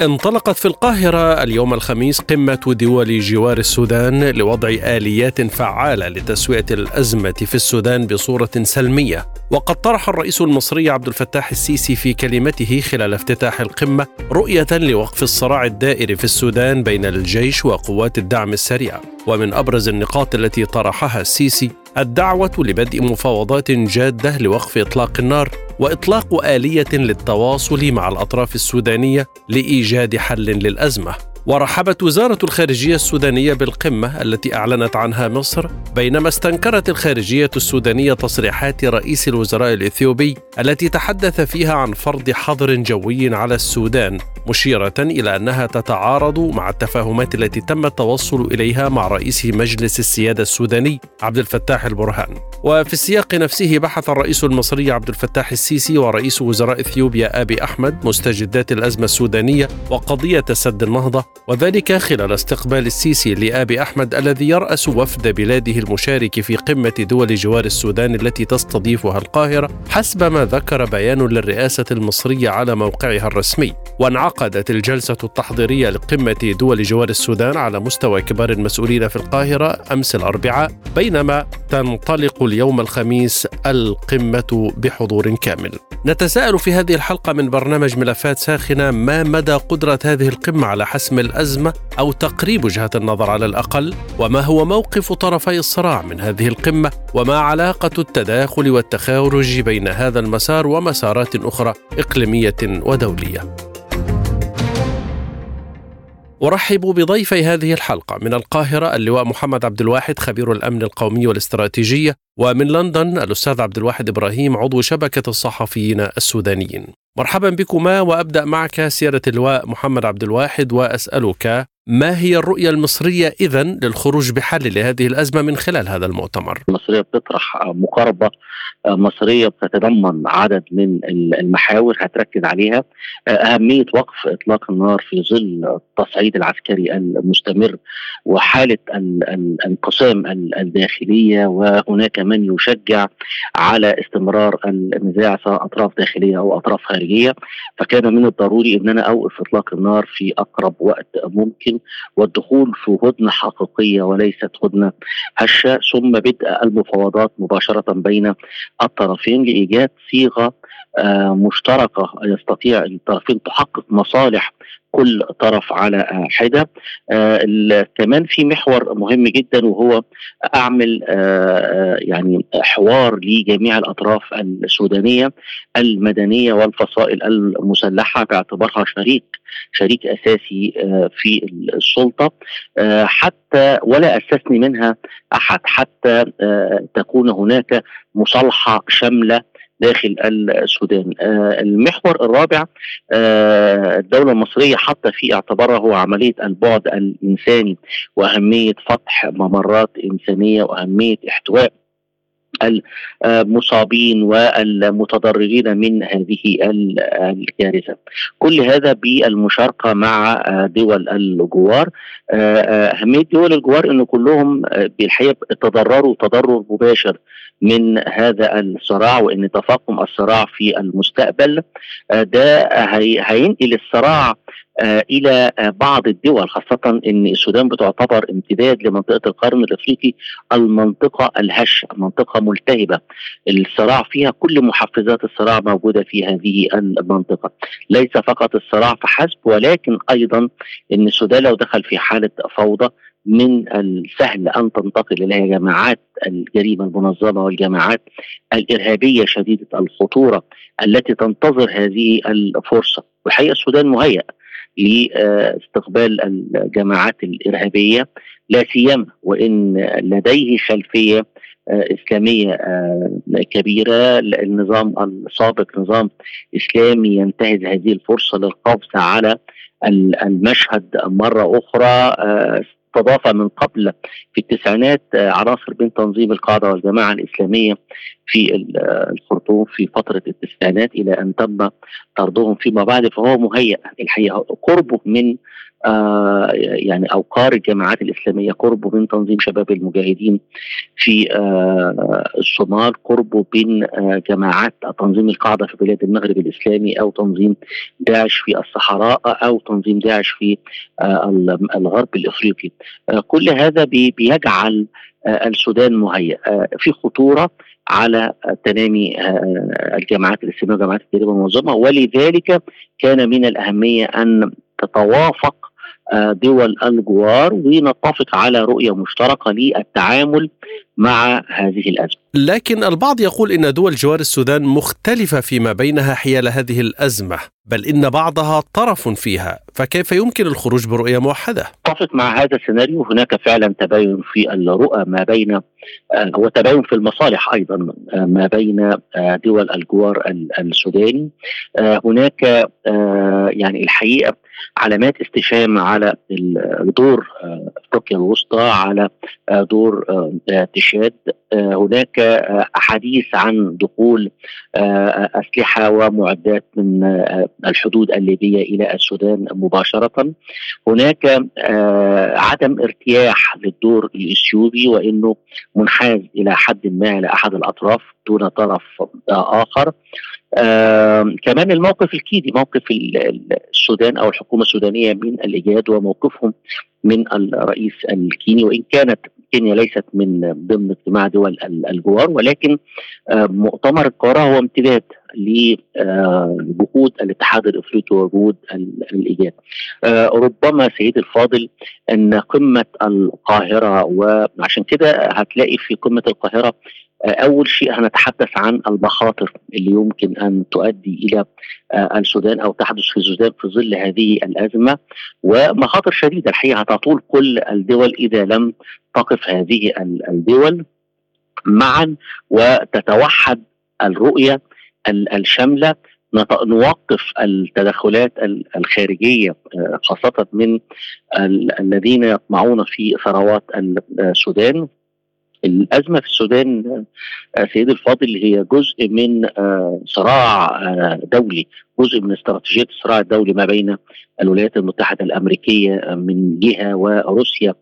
انطلقت في القاهرة اليوم الخميس قمة دول جوار السودان لوضع آليات فعالة لتسوية الأزمة في السودان بصورة سلمية. وقد طرح الرئيس المصري عبد الفتاح السيسي في كلمته خلال افتتاح القمة رؤية لوقف الصراع الدائر في السودان بين الجيش وقوات الدعم السريع. ومن أبرز النقاط التي طرحها السيسي الدعوة لبدء مفاوضات جادة لوقف إطلاق النار وإطلاق آلية للتواصل مع الأطراف السودانية لإيجاد حل للأزمة. ورحبت وزارة الخارجية السودانية بالقمة التي أعلنت عنها مصر بينما استنكرت الخارجية السودانية تصريحات رئيس الوزراء الإثيوبي التي تحدث فيها عن فرض حظر جوي على السودان مشيرة إلى أنها تتعارض مع التفاهمات التي تم التوصل إليها مع رئيس مجلس السيادة السوداني عبد الفتاح البرهان. وفي السياق نفسه بحث الرئيس المصري عبد الفتاح السيسي ورئيس وزراء إثيوبيا أبي أحمد مستجدات الأزمة السودانية وقضية سد النهضة وذلك خلال استقبال السيسي لآبي أحمد الذي يرأس وفد بلاده المشارك في قمة دول جوار السودان التي تستضيفها القاهرة حسب ما ذكر بيان للرئاسة المصرية على موقعها الرسمي. وانعقدت الجلسة التحضيرية لقمة دول جوار السودان على مستوى كبار المسؤولين في القاهرة أمس الأربعاء بينما تنطلق اليوم الخميس القمة بحضور كامل. نتساءل في هذه الحلقة من برنامج ملفات ساخنة ما مدى قدرة هذه القمة على حسم الأزمة أو تقريب وجهة النظر على الأقل وما هو موقف طرفي الصراع من هذه القمة وما علاقة التداخل والتخارج بين هذا المسار ومسارات أخرى إقليمية ودولية. أرحب بضيفي هذه الحلقة من القاهرة اللواء محمد عبد الواحد خبير الأمن القومي والاستراتيجية ومن لندن الأستاذ عبد الواحد إبراهيم عضو شبكة الصحفيين السودانيين. مرحبا بكما وأبدأ معك سيادة اللواء محمد عبد الواحد وأسألك ما هي الرؤية المصرية إذا للخروج بحل لهذه الأزمة من خلال هذا المؤتمر؟ المصرية بتطرح مقاربة مصرية بتتضمن عدد من المحاور هتركز عليها أهمية وقف إطلاق النار في ظل التصعيد العسكري المستمر وحالة الانقسام الداخلية وهناك من يشجع على استمرار النزاع سواء أطراف داخلية أو أطراف خارجية فكان من الضروري أن أنا أوقف إطلاق النار في أقرب وقت ممكن والدخول في هدنه حقيقية وليست هدنة. هشة ثم بدء المفاوضات مباشرة بين الطرفين لإيجاد صيغة آه، مشتركة يستطيع الطرفين تحقق مصالح كل طرف على حدة. آه كمان في محور مهم جدا وهو أعمل آه يعني حوار لجميع الأطراف السودانية المدنية والفصائل المسلحة باعتبارها شريك شريك أساسي آه في السلطة. آه حتى ولا أستثني منها أحد حتى آه تكون هناك مصالحة شاملة داخل السودان. آه المحور الرابع آه الدولة المصرية حتى في اعتبارها هو عملية البعد الإنساني وأهمية فتح ممرات إنسانية وأهمية احتواء المصابين والمتضررين من هذه الكارثة. كل هذا بالمشاركة مع دول الجوار. أهمية دول الجوار إن كلهم بالحقيقة تضرروا تضرر مباشر من هذا الصراع وإن تفاقم الصراع في المستقبل ده هينقل الصراع إلى بعض الدول خاصة إن السودان بتعتبر امتداد لمنطقة القرن الأفريقي المنطقة الهشه منطقة ملتهبة. الصراع فيها كل محفزات الصراع موجودة في هذه المنطقة. ليس فقط الصراع فحسب ولكن أيضا إن السودان لو دخل في حالة فوضى من السهل أن تنتقل إلى جماعات الجريمة المنظمة والجماعات الإرهابية شديدة الخطورة التي تنتظر هذه الفرصة. والحقيقة السودان مهيأ لاستقبال الجماعات الإرهابية لا سيما وإن لديه خلفية إسلامية كبيرة. النظام السابق نظام إسلامي ينتهز هذه الفرصة للقبض على المشهد مرة أخرى. استضاف من قبل في التسعينات عناصر من تنظيم القاعدة والجماعة الإسلامية في الخرطوم في فترة التسعينات إلى أن تم طردهم فيما بعد فهو مهيأ. الحقيقة قربه من آه يعني أوقار الجماعات الإسلامية قربه من تنظيم شباب المجاهدين في آه الصومال قربه من آه جماعات تنظيم القاعدة في بلاد المغرب الإسلامي أو تنظيم داعش في الصحراء أو تنظيم داعش في آه الغرب الإفريقي. كل هذا بيجعل السودان مهيئ في خطورة على تنامي الجماعات الإسلامية والجماعات التجريبيه المنظمه ولذلك كان من الأهمية أن تتوافق دول الجوار ونتفق على رؤية مشتركة للتعامل مع هذه الأزمة. لكن البعض يقول إن دول جوار السودان مختلفة فيما بينها حيال هذه الأزمة، بل إن بعضها طرف فيها، فكيف يمكن الخروج برؤية موحدة؟ اتفق مع هذا السيناريو هناك فعلا تباين في الرؤى ما بين وتباين في المصالح أيضا ما بين دول الجوار السوداني. هناك يعني الحقيقة علامات استفهام على دور افريقيا الوسطى على دور تشاد هناك أحاديث عن دخول أسلحة ومعدات من الحدود الليبية إلى السودان مباشرة. هناك عدم ارتياح للدور الإثيوبي وإنه منحاز إلى حد ما لأحد الأطراف دون طرف آخر. كمان الموقف الكيدي موقف السودان أو الحكومة السودانية من الإيجاد وموقفهم من الرئيس الكيني وإن كانت كينيا ليست من ضمن اجتماع دول الجوار ولكن مؤتمر القاهره هو امتداد لجهود الاتحاد الإفريقي وجهود الإيجاد. آه ربما سيدي الفاضل أن قمة القاهرة وعشان كده هتلاقي في قمة القاهرة أول شيء هنتحدث عن المخاطر اللي يمكن أن تؤدي إلى السودان أو تحدث في السودان في ظل هذه الأزمة ومخاطر شديدة الحقيقة هتطول كل الدول إذا لم تقف هذه الدول معا وتتوحد الرؤية الشاملة نوقف التدخلات الخارجية خاصة من الذين يطمعون في ثروات السودان. الأزمة في السودان سيدي الفاضل هي جزء من صراع دولي جزء من استراتيجية الصراع الدولي ما بين الولايات المتحدة الأمريكية من جهة وروسيا.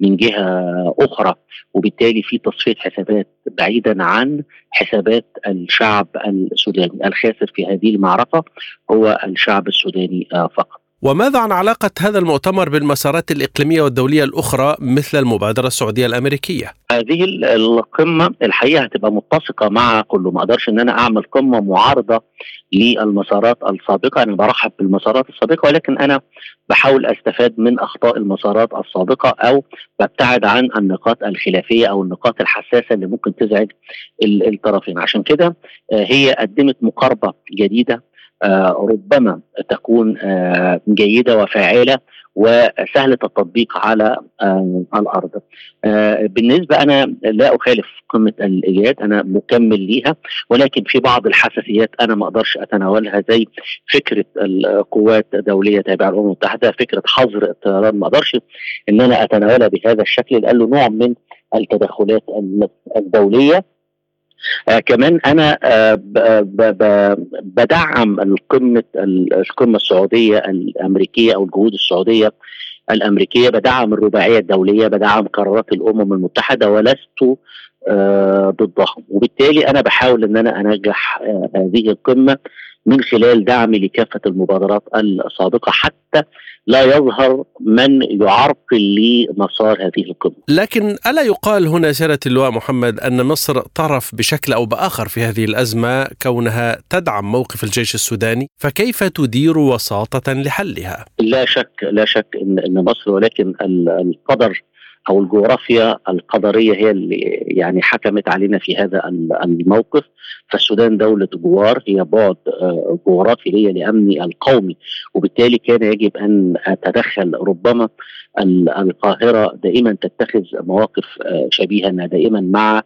من جهة أخرى وبالتالي في تصفية حسابات بعيدا عن حسابات الشعب السوداني. الخاسر في هذه المعركة هو الشعب السوداني فقط. وماذا عن علاقة هذا المؤتمر بالمسارات الإقليمية والدولية الأخرى مثل المبادرة السعودية الأمريكية؟ هذه القمة الحقيقة هتبقى متسقة مع كله. ما أقدرش أن أنا أعمل قمة معارضة للمسارات السابقة. أنا برحب بالمسارات السابقة ولكن أنا بحاول أستفاد من أخطاء المسارات السابقة أو ببتعد عن النقاط الخلافية أو النقاط الحساسة اللي ممكن تزعج الطرفين. عشان كده هي قدمت مقاربة جديدة آه ربما تكون آه جيدة وفاعلة وسهله التطبيق على آه الأرض. بالنسبة أنا لا أخالف قمة الإيجاد أنا مكمل ليها ولكن في بعض الحساسيات أنا ما أقدرش أتناولها زي فكرة القوات الدولية تابعة للأمم المتحدة فكرة حظر الطيران ما أقدرش إن أنا أتناولها بهذا الشكل لأنه نوع من التدخلات الدولية آه كمان أنا آه ب بدعم القمة القمة السعودية الأمريكية أو الجهود السعودية الأمريكية. بدعم الرباعية الدولية بدعم قرارات الأمم المتحدة ولست آه ضدها وبالتالي أنا بحاول إن أنا أنجح آه هذه القمة من خلال دعمي لكافة المبادرات السابقة حتى لا يظهر من يعرقل لمسار هذه القمة. لكن ألا يقال هنا سياده اللواء محمد أن مصر طرف بشكل أو بآخر في هذه الأزمة كونها تدعم موقف الجيش السوداني، فكيف تدير وساطة لحلها؟ لا شك لا شك إن إن مصر ولكن القدر أو الجغرافيا القدرية هي اللي يعني حكمت علينا في هذا الموقف فالسودان دولة جوار هي بعد جغرافي لي لأمني القومي وبالتالي كان يجب أن أتدخل ربما القاهرة دائما تتخذ مواقف شبيهة دائما مع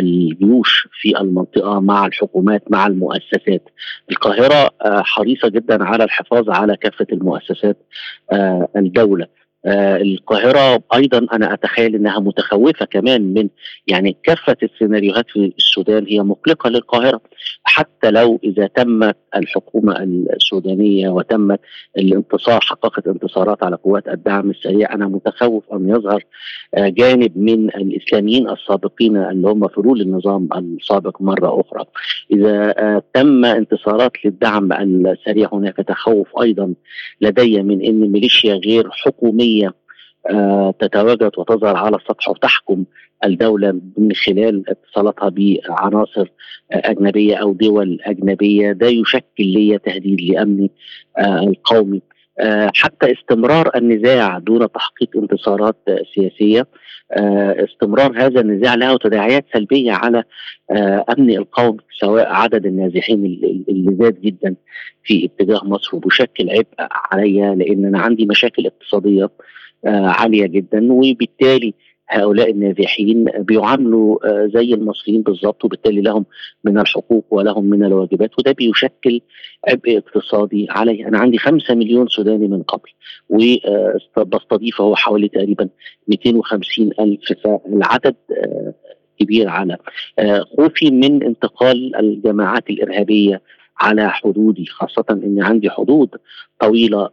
الجيوش في المنطقة مع الحكومات مع المؤسسات. القاهرة حريصة جدا على الحفاظ على كافة المؤسسات الدولة. آه القاهرة. أيضا أنا أتخيل أنها متخوفة كمان من يعني كافة السيناريوهات في السودان. هي مقلقة للقاهرة. حتى لو إذا تمت الحكومة السودانية وتم الانتصار حققت انتصارات على قوات الدعم السريع أنا متخوف أن يظهر آه جانب من الإسلاميين السابقين اللي هم فلول النظام السابق مرة أخرى. إذا آه تم انتصارات للدعم السريع هناك تخوف أيضا لدي من أن ميليشيا غير حكومية آه تتواجد وتظهر على السطح وتحكم الدولة من خلال اتصالاتها بعناصر آه أجنبية أو دول أجنبية. ده يشكل لي تهديد لأمني آه القومي حتى استمرار النزاع دون تحقيق انتصارات سياسية. استمرار هذا النزاع له تداعيات سلبية على أمن القوم سواء عدد النازحين اللي زاد جدا في اتجاه مصر. وبيشكل عبء عليا لأن أنا عندي مشاكل اقتصادية. عالية جدا وبالتالي هؤلاء النازحين بيعاملوا زي المصريين بالظبط وبالتالي لهم من الحقوق ولهم من الواجبات وده بيشكل عبء اقتصادي علي أنا عندي خمسة مليون سوداني من قبل وبستضيف هو حوالي تقريبا 250 ألف فالعدد كبير على خوفي من انتقال الجماعات الإرهابية على حدودي خاصة أن عندي حدود طويلة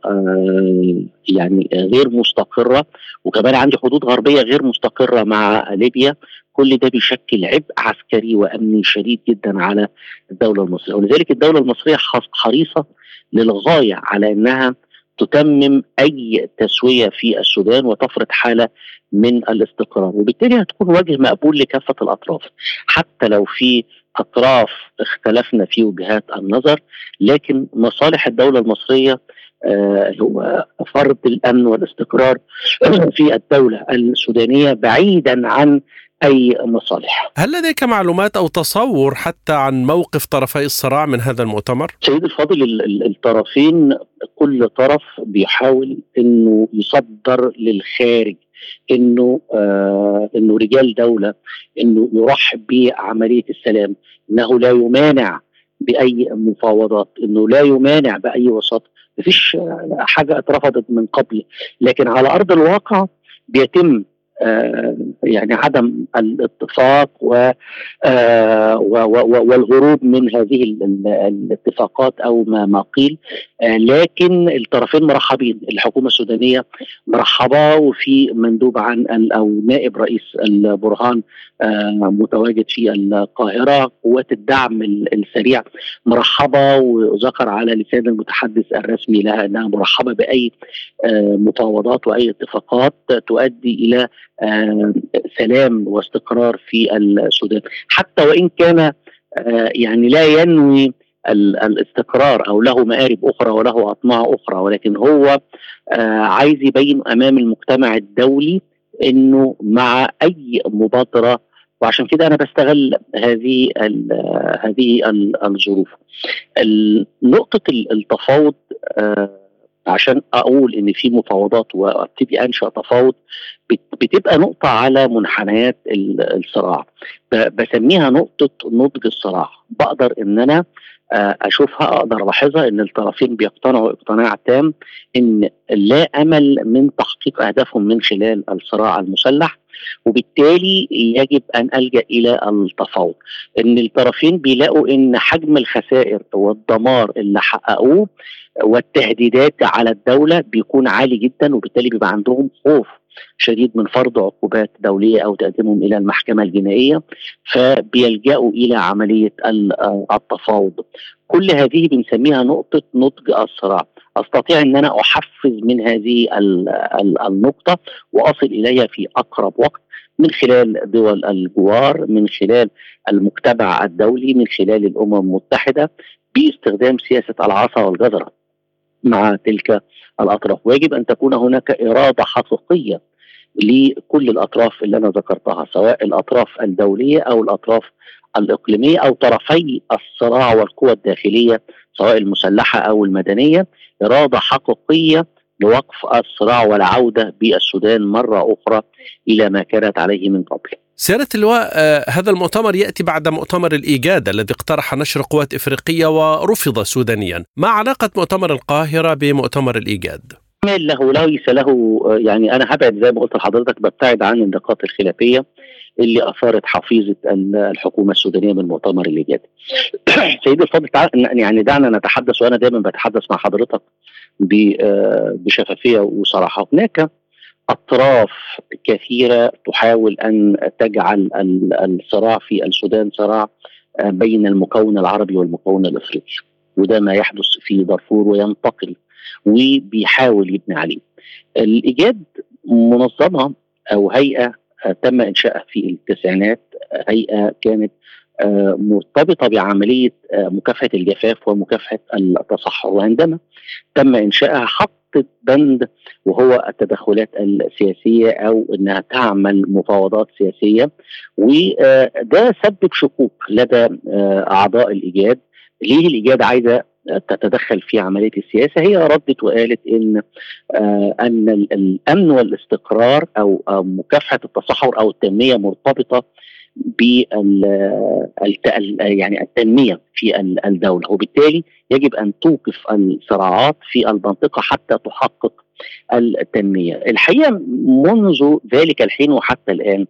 يعني غير مستقرة وكمان عندي حدود غربية غير مستقرة مع ليبيا. كل ده بيشكل عبء عسكري وأمني شديد جدا على الدولة المصرية. ولذلك الدولة المصرية حريصة للغاية على أنها تتمم أي تسوية في السودان وتفرض حالة من الاستقرار. وبالتالي هتكون وجه مقبول لكافة الأطراف حتى لو في أطراف اختلفنا في وجهات النظر لكن مصالح الدولة المصرية آه هو فرض الأمن والاستقرار في الدولة السودانية بعيدا عن أي مصالح. هل لديك معلومات أو تصور حتى عن موقف طرفي الصراع من هذا المؤتمر؟ سيد الفاضل الطرفين كل طرف بيحاول إنه يصدر للخارج إنه آه إنه رجال دولة إنه يرحب بعملية السلام. إنه لا يمانع بأي مفاوضات إنه لا يمانع بأي وساطه مفيش حاجة اترفضت من قبل. لكن على أرض الواقع بيتم يعني عدم الاتفاق و آه والهروب من هذه الاتفاقات أو ما ما قيل. آه لكن الطرفين مرحبين. الحكومة السودانية مرحبة وفي مندوب عن أو نائب رئيس البرهان متواجد في القاهرة قوات الدعم السريع مرحبة وذكر على لسان المتحدث الرسمي لها إنها مرحبة بأي مفاوضات وأي اتفاقات تؤدي إلى سلام واستقرار في السودان. حتى وإن كان يعني لا ينوي الاستقرار أو له مآرب أخرى وله أطماع أخرى ولكن هو عايز يبين أمام المجتمع الدولي إنه مع أي مبادرة. وعشان كده أنا بستغل هذه ال هذه ال الظروف. نقطة التفاوض عشان أقول إن في مفاوضات وابتدي انشا تفاوض بتبقى نقطة على منحنيات الصراع. بسميها نقطة نضج الصراع. بقدر إن أنا أشوفها أقدر ألاحظها إن الطرفين بيقتنعوا اقتناع تام إن لا أمل من تحقيق أهدافهم من خلال الصراع المسلح وبالتالي يجب أن ألجأ إلى التفاوض. إن الطرفين بيلاقوا إن حجم الخسائر والدمار اللي حققوه والتهديدات على الدولة بيكون عالي جدا وبالتالي بيبقى عندهم خوف شديد من فرض عقوبات دولية أو تقديمهم إلى المحكمة الجنائية فبيلجأوا إلى عملية التفاوض. كل هذه بنسميها نقطة نضج الصراع. أستطيع إن أنا أحفز من هذه النقطة وأصل إليها في أقرب وقت من خلال دول الجوار من خلال المجتمع الدولي من خلال الأمم المتحدة باستخدام سياسة العصا والجزرة مع تلك الأطراف ويجب أن تكون هناك إرادة حقيقية لكل الأطراف اللي أنا ذكرتها سواء الأطراف الدولية أو الأطراف الإقليمية أو طرفي الصراع والقوى الداخلية سواء المسلحة أو المدنية إرادة حقيقية لوقف الصراع والعودة بالسودان مرة أخرى إلى ما كانت عليه من قبل. سيادة اللواء آه، هذا المؤتمر يأتي بعد مؤتمر الإيجاد الذي اقترح نشر قوات إفريقية ورفض سودانيا ما علاقة مؤتمر القاهرة بمؤتمر الإيجاد؟ له ليس له يعني أنا هبعد زي ما قلت لحضرتك ببتعد عن النقاط الخلافية اللي أثارت حفيظة الحكومة السودانية من مؤتمر الإيجاد. سيدي الفاضل يعني دعنا نتحدث وأنا دائما بتحدث مع حضرتك آه، بشفافية وصراحة هناك أطراف كثيرة تحاول أن تجعل الصراع في السودان صراع آه، بين المكون العربي والمكون الإفريقي. وده ما يحدث في دارفور وينتقل وبيحاول يبني عليه. الإيجاد منظمة أو هيئة آه، تم إنشائها في التسعينات. هيئة كانت آه، مرتبطة بعملية مكافحة الجفاف ومكافحة التصحر. وعندما تم إنشائها حطت بند وهو التدخلات السياسية أو إنها تعمل مفاوضات سياسية. وده سبب شكوك لدى أعضاء الإيجاد. ليه الإيجاد عايزة تتدخل في عملية السياسة؟ هي ردت وقالت إن آه أن الأمن والاستقرار أو مكافحة التصحر أو التنمية مرتبطة يعني التنمية في الدولة. وبالتالي يجب أن توقف الصراعات في المنطقة حتى تحقق التنمية. الحقيقة منذ ذلك الحين وحتى الآن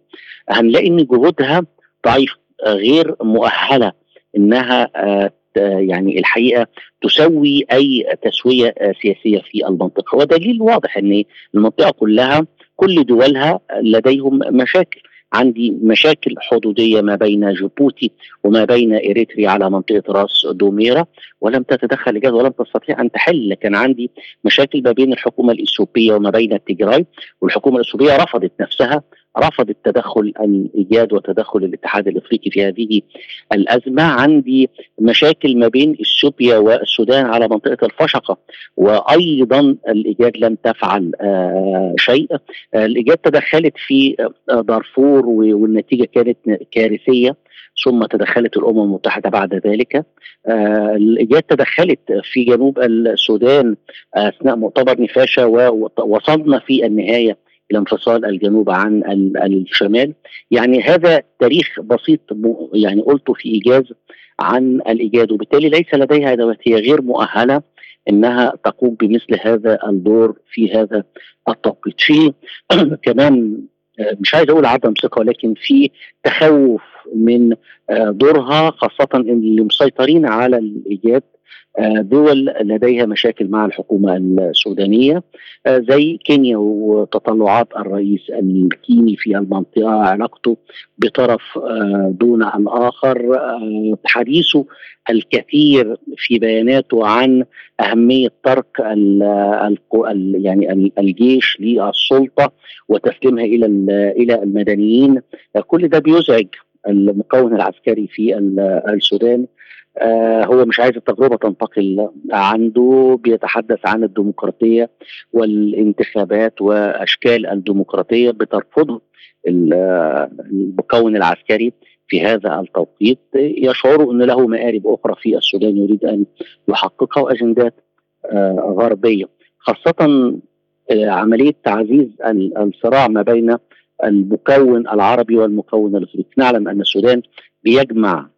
هنلاقي إن جهودها ضعيفة غير مؤهلة إنها آه، يعني الحقيقة تسوي أي تسوية سياسية في المنطقة. ودليل واضح إن المنطقة كلها كل دولها لديهم مشاكل. عندي مشاكل حدودية ما بين جيبوتي وما بين إريتريا على منطقة راس دوميرا ولم تتدخل الجهاز ولم تستطيع أن تحل. كان عندي مشاكل ما بين الحكومة الإثيوبية وما بين التجراي والحكومة الإثيوبية رفضت نفسها رفضت تدخل الإيجاد وتدخل الاتحاد الإفريقي في هذه الأزمة عندي مشاكل ما بين إثيوبيا والسودان على منطقة الفشقة وأيضا الإيجاد لم تفعل آه شيء. الإيجاد تدخلت في آه دارفور والنتيجة كانت كارثية ثم تدخلت الأمم المتحدة بعد ذلك. آه الإيجاد تدخلت في جنوب السودان أثناء مؤتمر نفاشه ووصلنا في النهاية إلى انفصال الجنوب عن الشمال. يعني هذا تاريخ بسيط يعني قلته في إيجاز عن الإيجاد وبالتالي ليس لديها أدوات هي غير مؤهلة إنها تقوم بمثل هذا الدور في هذا التوقيت. في كمان مش عايز أقول عدم ثقة ولكن في تخوف من دورها خاصة اللي مسيطرين على الإيجاد آه، دول لديها مشاكل مع الحكومة السودانية آه، زي كينيا وتطلعات الرئيس الكيني في المنطقة علاقته بطرف آه، دون الآخر حديثه الكثير في بياناته عن أهمية ترك ال يعني الجيش للسلطة وتسليمها إلى إلى المدنيين. كل ده بيزعج المكون العسكري في السودان. آه هو مش عايز التجربة تنتقل عنده بيتحدث عن الديمقراطية والانتخابات وأشكال الديمقراطية بترفضه المكون العسكري في هذا التوقيت. يشعر إن له مآرب أخرى في السودان يريد أن يحققها وأجندات آه غربية خاصة آه عملية تعزيز الصراع ما بين المكون العربي والمكون الافريقي نعلم أن السودان بيجمع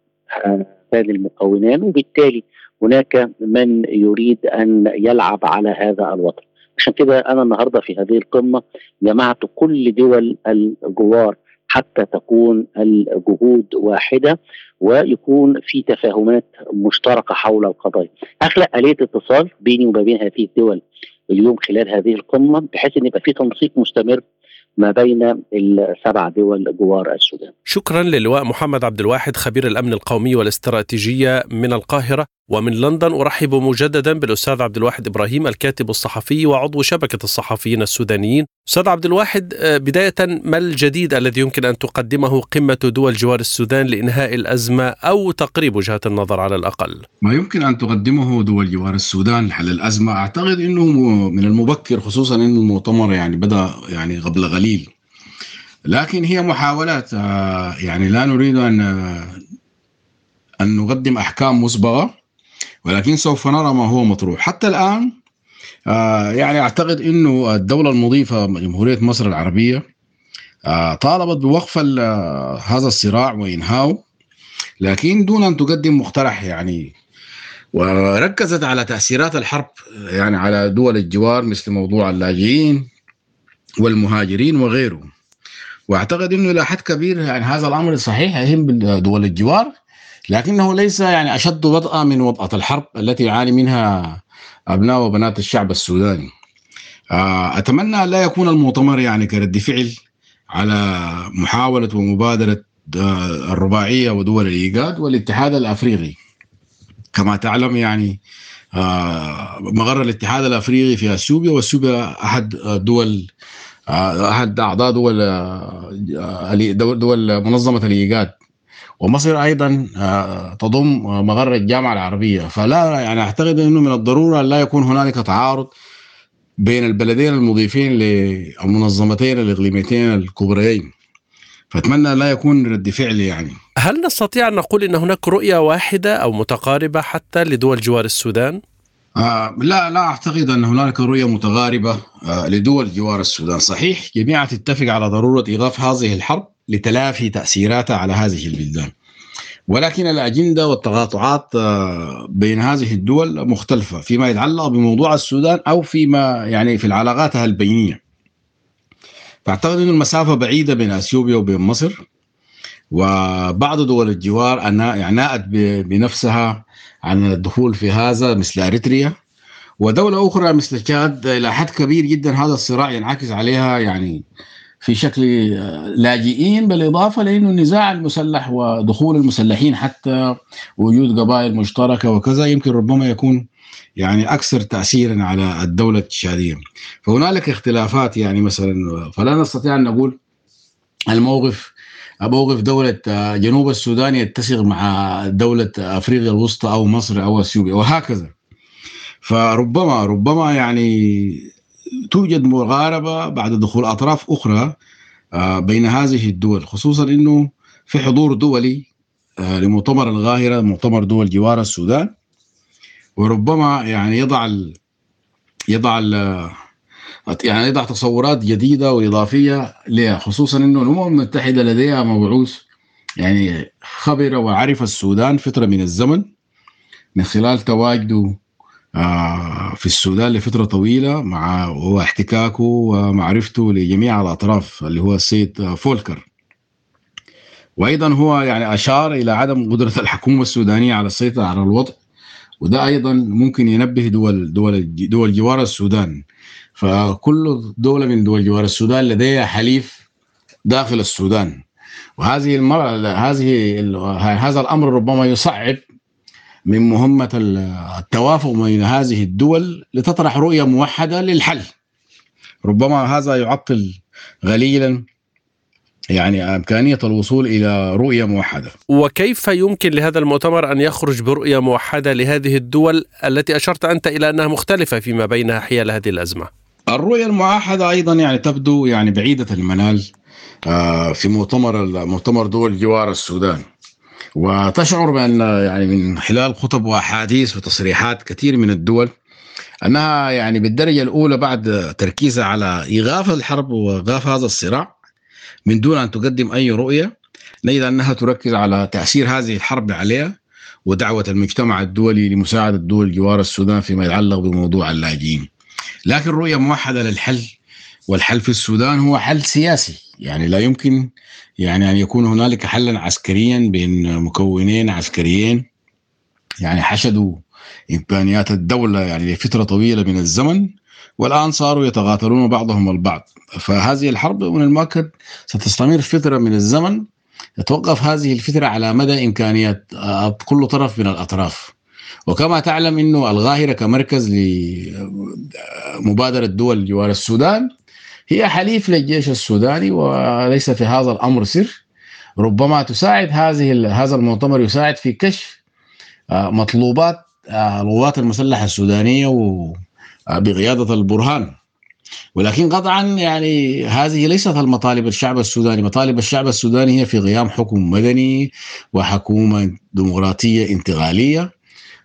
آه، هذه المكونات وبالتالي هناك من يريد أن يلعب على هذا الوضع عشان كده أنا النهارده في هذه القمة جمعت كل دول الجوار حتى تكون الجهود واحدة ويكون في تفاهمات مشتركة حول القضايا. أخلق آلية اتصال بيني وما بين هذه الدول اليوم خلال هذه القمة بحيث إن يبقى في تنسيق مستمر ما بين السبع دول جوار السودان. شكرا للواء محمد عبد الواحد خبير الأمن القومي والاستراتيجية من القاهرة ومن لندن أرحب مجددا بالأستاذ عبد الواحد إبراهيم الكاتب الصحفي وعضو شبكة الصحفيين السودانيين. أستاذ عبد الواحد آه، بداية ما الجديد الذي يمكن أن تقدمه قمة دول جوار السودان لإنهاء الأزمة أو تقريب وجهات النظر على الأقل؟ ما يمكن أن تقدمه دول جوار السودان حل الأزمة أعتقد إنه من المبكر خصوصا إنه المؤتمر يعني بدأ يعني قبل قليل. لكن هي محاولات آه، يعني لا نريد أن آه، أن نقدم أحكام مسبقة ولكن سوف نرى ما هو مطروح. حتى الآن آه يعني أعتقد أنه الدولة المضيفة جمهورية مصر العربية طالبت بوقف هذا الصراع وإنهاؤه لكن دون أن تقدم مقترح يعني. وركزت على تأثيرات الحرب يعني على دول الجوار مثل موضوع اللاجئين والمهاجرين وغيره وأعتقد إنه إلى حد كبير يعني هذا الأمر صحيح يهم دول الجوار لكنه ليس يعني أشد وطأة من وطأة الحرب التي يعاني منها أبناء وبنات الشعب السوداني. أتمنى لا يكون المؤتمر يعني كرد فعل على محاولة ومبادرة الرباعية ودول الإيجاد والاتحاد الأفريقي. كما تعلم يعني مغر الاتحاد الأفريقي في أثيوبيا وأثيوبيا أحد دول أحد أعضاء دول دول منظمة الإيجاد ومصر أيضا تضم مغر الجامعة العربية. فلا يعني أعتقد إنه من الضرورة لا يكون هنالك تعارض بين البلدين المضيفين للمنظمتين الإقليميتين الكبريين. فأتمنى لا يكون رد فعل يعني. هل نستطيع أن نقول إن هناك رؤية واحدة أو متقاربة حتى لدول جوار السودان؟ آه لا لا أعتقد أن هنالك رؤية متقاربة آه لدول جوار السودان، صحيح جميعا تتفق على ضرورة إيقاف هذه الحرب. لتلافي تاثيراتها على هذه البلدان. ولكن الأجندة والتقاطعات آه بين هذه الدول مختلفة فيما يتعلق بموضوع السودان أو فيما يعني في العلاقاتها البينية. فأعتقد أن المسافة بعيدة بين أثيوبيا وبين مصر وبعض دول الجوار يعني ناءت بنفسها عن الدخول في هذا مثل أريتريا ودولة أخرى مثل تشاد إلى حد كبير جدا هذا الصراع ينعكس عليها يعني في شكل لاجئين بالاضافه لإنه النزاع المسلح ودخول المسلحين حتى وجود قبائل مشتركة وكذا يمكن ربما يكون يعني أكثر تاثيرا على الدولة التشادية. فهنالك اختلافات يعني مثلا فلا نستطيع أن نقول الموقف موقف دولة جنوب السودان يتسق مع دولة أفريقيا الوسطى أو مصر أو أثيوبيا وهكذا. فربما ربما يعني توجد مغاربة بعد دخول أطراف أخرى بين هذه الدول خصوصا أنه في حضور دولي لمؤتمر القاهرة مؤتمر دول جوار السودان. وربما يعني يضع ال يضع ال يعني يضع تصورات جديدة وإضافية لها خصوصا أنه الأمم المتحدة لديها مبعوث يعني خبر وعرف السودان فترة من الزمن من خلال تواجده في السودان لفترة طويلة مع واحتكاكه ومعرفته لجميع الأطراف اللي هو السيد فولكر. وأيضا هو يعني أشار إلى عدم قدرة الحكومة السودانية على السيطرة على الوضع وده أيضا ممكن ينبه دول دول دول جوار السودان. فكل دولة من دول جوار السودان لديها حليف داخل السودان. وهذه المرة هذه هذا الأمر ربما يصعب من مهمة التوافق بين هذه الدول لتطرح رؤية موحدة للحل. ربما هذا يعطل قليلا يعني إمكانية الوصول إلى رؤية موحدة. وكيف يمكن لهذا المؤتمر أن يخرج برؤية موحدة لهذه الدول التي أشرت أنت إلى أنها مختلفة فيما بينها حيال هذه الأزمة؟ الرؤية الموحدة أيضا يعني تبدو يعني بعيدة المنال في مؤتمر مؤتمر دول جوار السودان. وتشعر بأن يعني من خلال خطب وأحاديث وتصريحات كثير من الدول أنها يعني بالدرجة الأولى بعد تركيزها على إيقاف الحرب وإيقاف هذا الصراع من دون أن تقدم أي رؤية نجد أنها تركز على تأثير هذه الحرب عليها ودعوة المجتمع الدولي لمساعدة دول جوار السودان فيما يتعلق بموضوع اللاجئين. لكن رؤية موحدة للحل والحل في السودان هو حل سياسي. يعني لا يمكن يعني أن يكون هنالك حلا عسكريا بين مكونين عسكريين. يعني حشدوا إمكانيات الدولة يعني لفترة طويلة من الزمن والآن صاروا يتغاثرون بعضهم البعض. فهذه الحرب من المؤكد ستستمر فترة من الزمن. تتوقف هذه الفترة على مدى إمكانيات كل طرف من الأطراف. وكما تعلم أنه القاهرة كمركز لمبادرة دول جوار السودان هي حليف للجيش السوداني وليس في هذا الأمر سر. ربما تساعد هذه هذا المؤتمر يساعد في كشف مطلوبات القوات المسلحة السودانية بقيادة البرهان. ولكن قطعا يعني هذه ليست المطالب الشعب السوداني. مطالب الشعب السوداني هي في قيام حكم مدني وحكومة ديمقراطية انتقالية.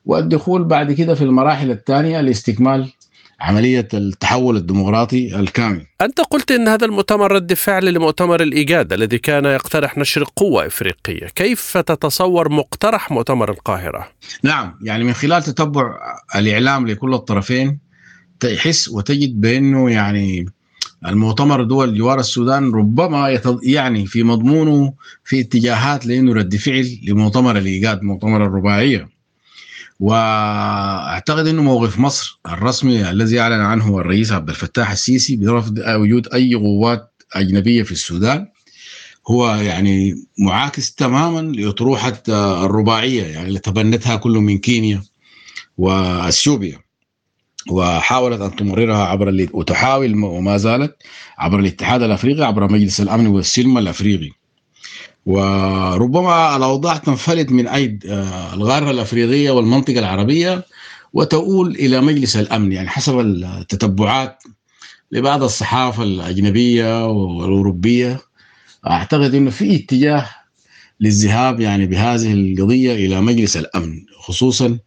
والدخول بعد كده في المراحل الثانية لاستكمال عملية التحول الديمقراطي الكامل. أنت قلت إن هذا المؤتمر رد فعل لمؤتمر الإيجاد الذي كان يقترح نشر قوة إفريقية، كيف تتصور مقترح مؤتمر القاهرة؟ نعم يعني من خلال تتبع الإعلام لكل الطرفين تحس وتجد بأنه يعني المؤتمر دول جوار السودان ربما يعني في مضمونه في اتجاهات لأنه رد فعل لمؤتمر الإيجاد مؤتمر الرباعية واعتقد انه موقف مصر الرسمي الذي اعلن عنه الرئيس عبد الفتاح السيسي برفض وجود اي قوات اجنبية في السودان هو يعني معاكس تماما لأطروحة الرباعية يعني اللي تبنتها كل من كينيا وأثيوبيا. وحاولت أن تمررها عبر وتحاول وما زالت عبر الاتحاد الأفريقي عبر مجلس الأمن والسلم الأفريقي. وربما الأوضاع تنفلت من ايد آه، الغارة الأفريقية والمنطقة العربية وتؤول إلى مجلس الأمن يعني حسب التتبعات لبعض الصحافة الأجنبية والأوروبية. أعتقد إنه في اتجاه للذهاب يعني بهذه القضية إلى مجلس الأمن خصوصا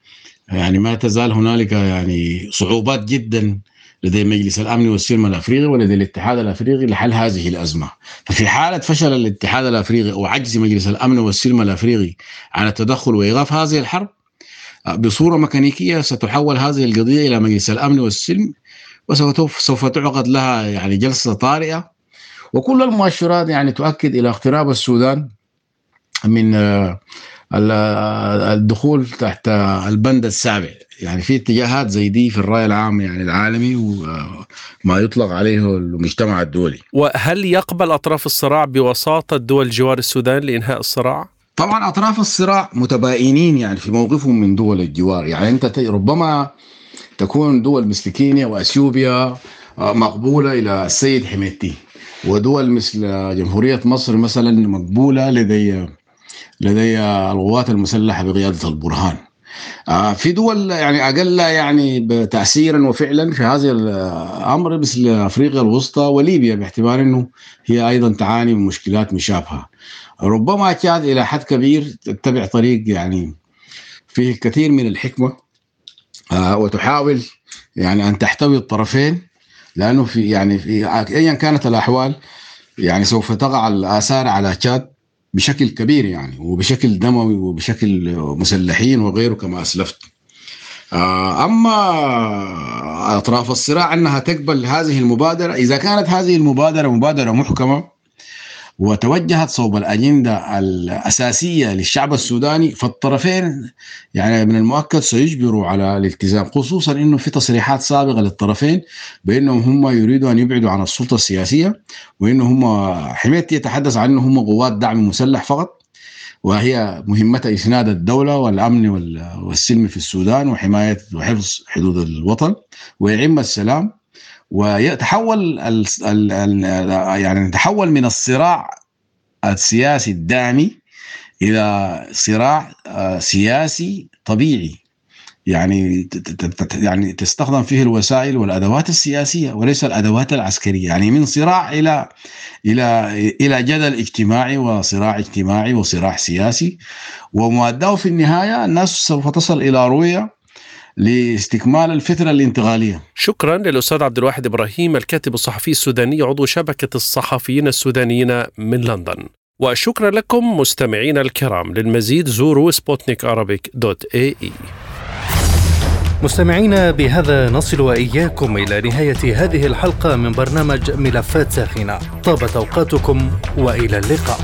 يعني ما تزال هنالك يعني صعوبات جدا لدى مجلس الأمن والسلم الأفريقي ولدى الاتحاد الأفريقي لحل هذه الأزمة. ففي حالة فشل الاتحاد الأفريقي وعجز مجلس الأمن والسلم الأفريقي عن التدخل وإيقاف هذه الحرب. بصورة ميكانيكية ستحول هذه القضية إلى مجلس الأمن والسلم وسوف سوف تعقد لها يعني جلسة طارئة. وكل المؤشرات يعني تؤكد إلى اقتراب السودان من الدخول تحت البند السابع. يعني في اتجاهات زي دي في الرأي العام يعني العالمي وما يطلق عليه المجتمع الدولي. وهل يقبل أطراف الصراع بوساطة دول جوار السودان لإنهاء الصراع؟ طبعا أطراف الصراع متباينين يعني في موقفهم من دول الجوار. يعني أنت ربما تكون دول مثل كينيا وأثيوبيا آه، مقبولة إلى السيد حميدتي ودول مثل جمهورية مصر مثلا مقبولة لدي لدي القوات المسلحة بقيادة البرهان آه، في دول يعني أقل يعني تاثيرا وفعلا في هذا الأمر مثل أفريقيا الوسطى وليبيا باعتبار إنه هي أيضا تعاني من مشكلات مشابهة. ربما تشاد إلى حد كبير تتبع طريق يعني فيه الكثير من الحكمة آه، وتحاول يعني أن تحتوي الطرفين لأنه في يعني في ايا كانت الأحوال يعني سوف تقع الآثار على تشاد بشكل كبير يعني وبشكل دموي وبشكل مسلحين وغيره كما أسلفت. آه، أما أطراف الصراع أنها تقبل هذه المبادرة إذا كانت هذه المبادرة مبادرة محكمة وتوجهت صوب الأجندة الأساسية للشعب السوداني فالطرفين يعني من المؤكد سيجبروا على الالتزام خصوصا أنه في تصريحات سابقة للطرفين بأنهم هم يريدوا أن يبعدوا عن السلطة السياسية وأنهم هم حميت يتحدث عن أنهم قوات دعم مسلح فقط وهي مهمتها إسناد الدولة والأمن والسلم في السودان وحماية وحفظ حدود الوطن ويعم السلام ويتحول ال ال ال يعني تحول من الصراع السياسي الدامي إلى صراع آه، سياسي طبيعي. يعني يعني تستخدم فيه الوسائل والأدوات السياسية وليس الأدوات العسكرية. يعني من صراع إلى إلى إلى جدل اجتماعي وصراع اجتماعي وصراع سياسي. ومؤداه في النهاية الناس سوف تصل إلى رؤية لاستكمال الفترة الانتقالية. شكرا للأستاذ عبد الواحد إبراهيم الكاتب الصحفي السوداني عضو شبكة الصحفيين السودانيين من لندن. وشكرا لكم مستمعينا الكرام للمزيد. زوروا سبوتنيك dot AE. مستمعينا بهذا نصل وإياكم إلى نهاية هذه الحلقة من برنامج ملفات ساخنة. طابت أوقاتكم وإلى اللقاء.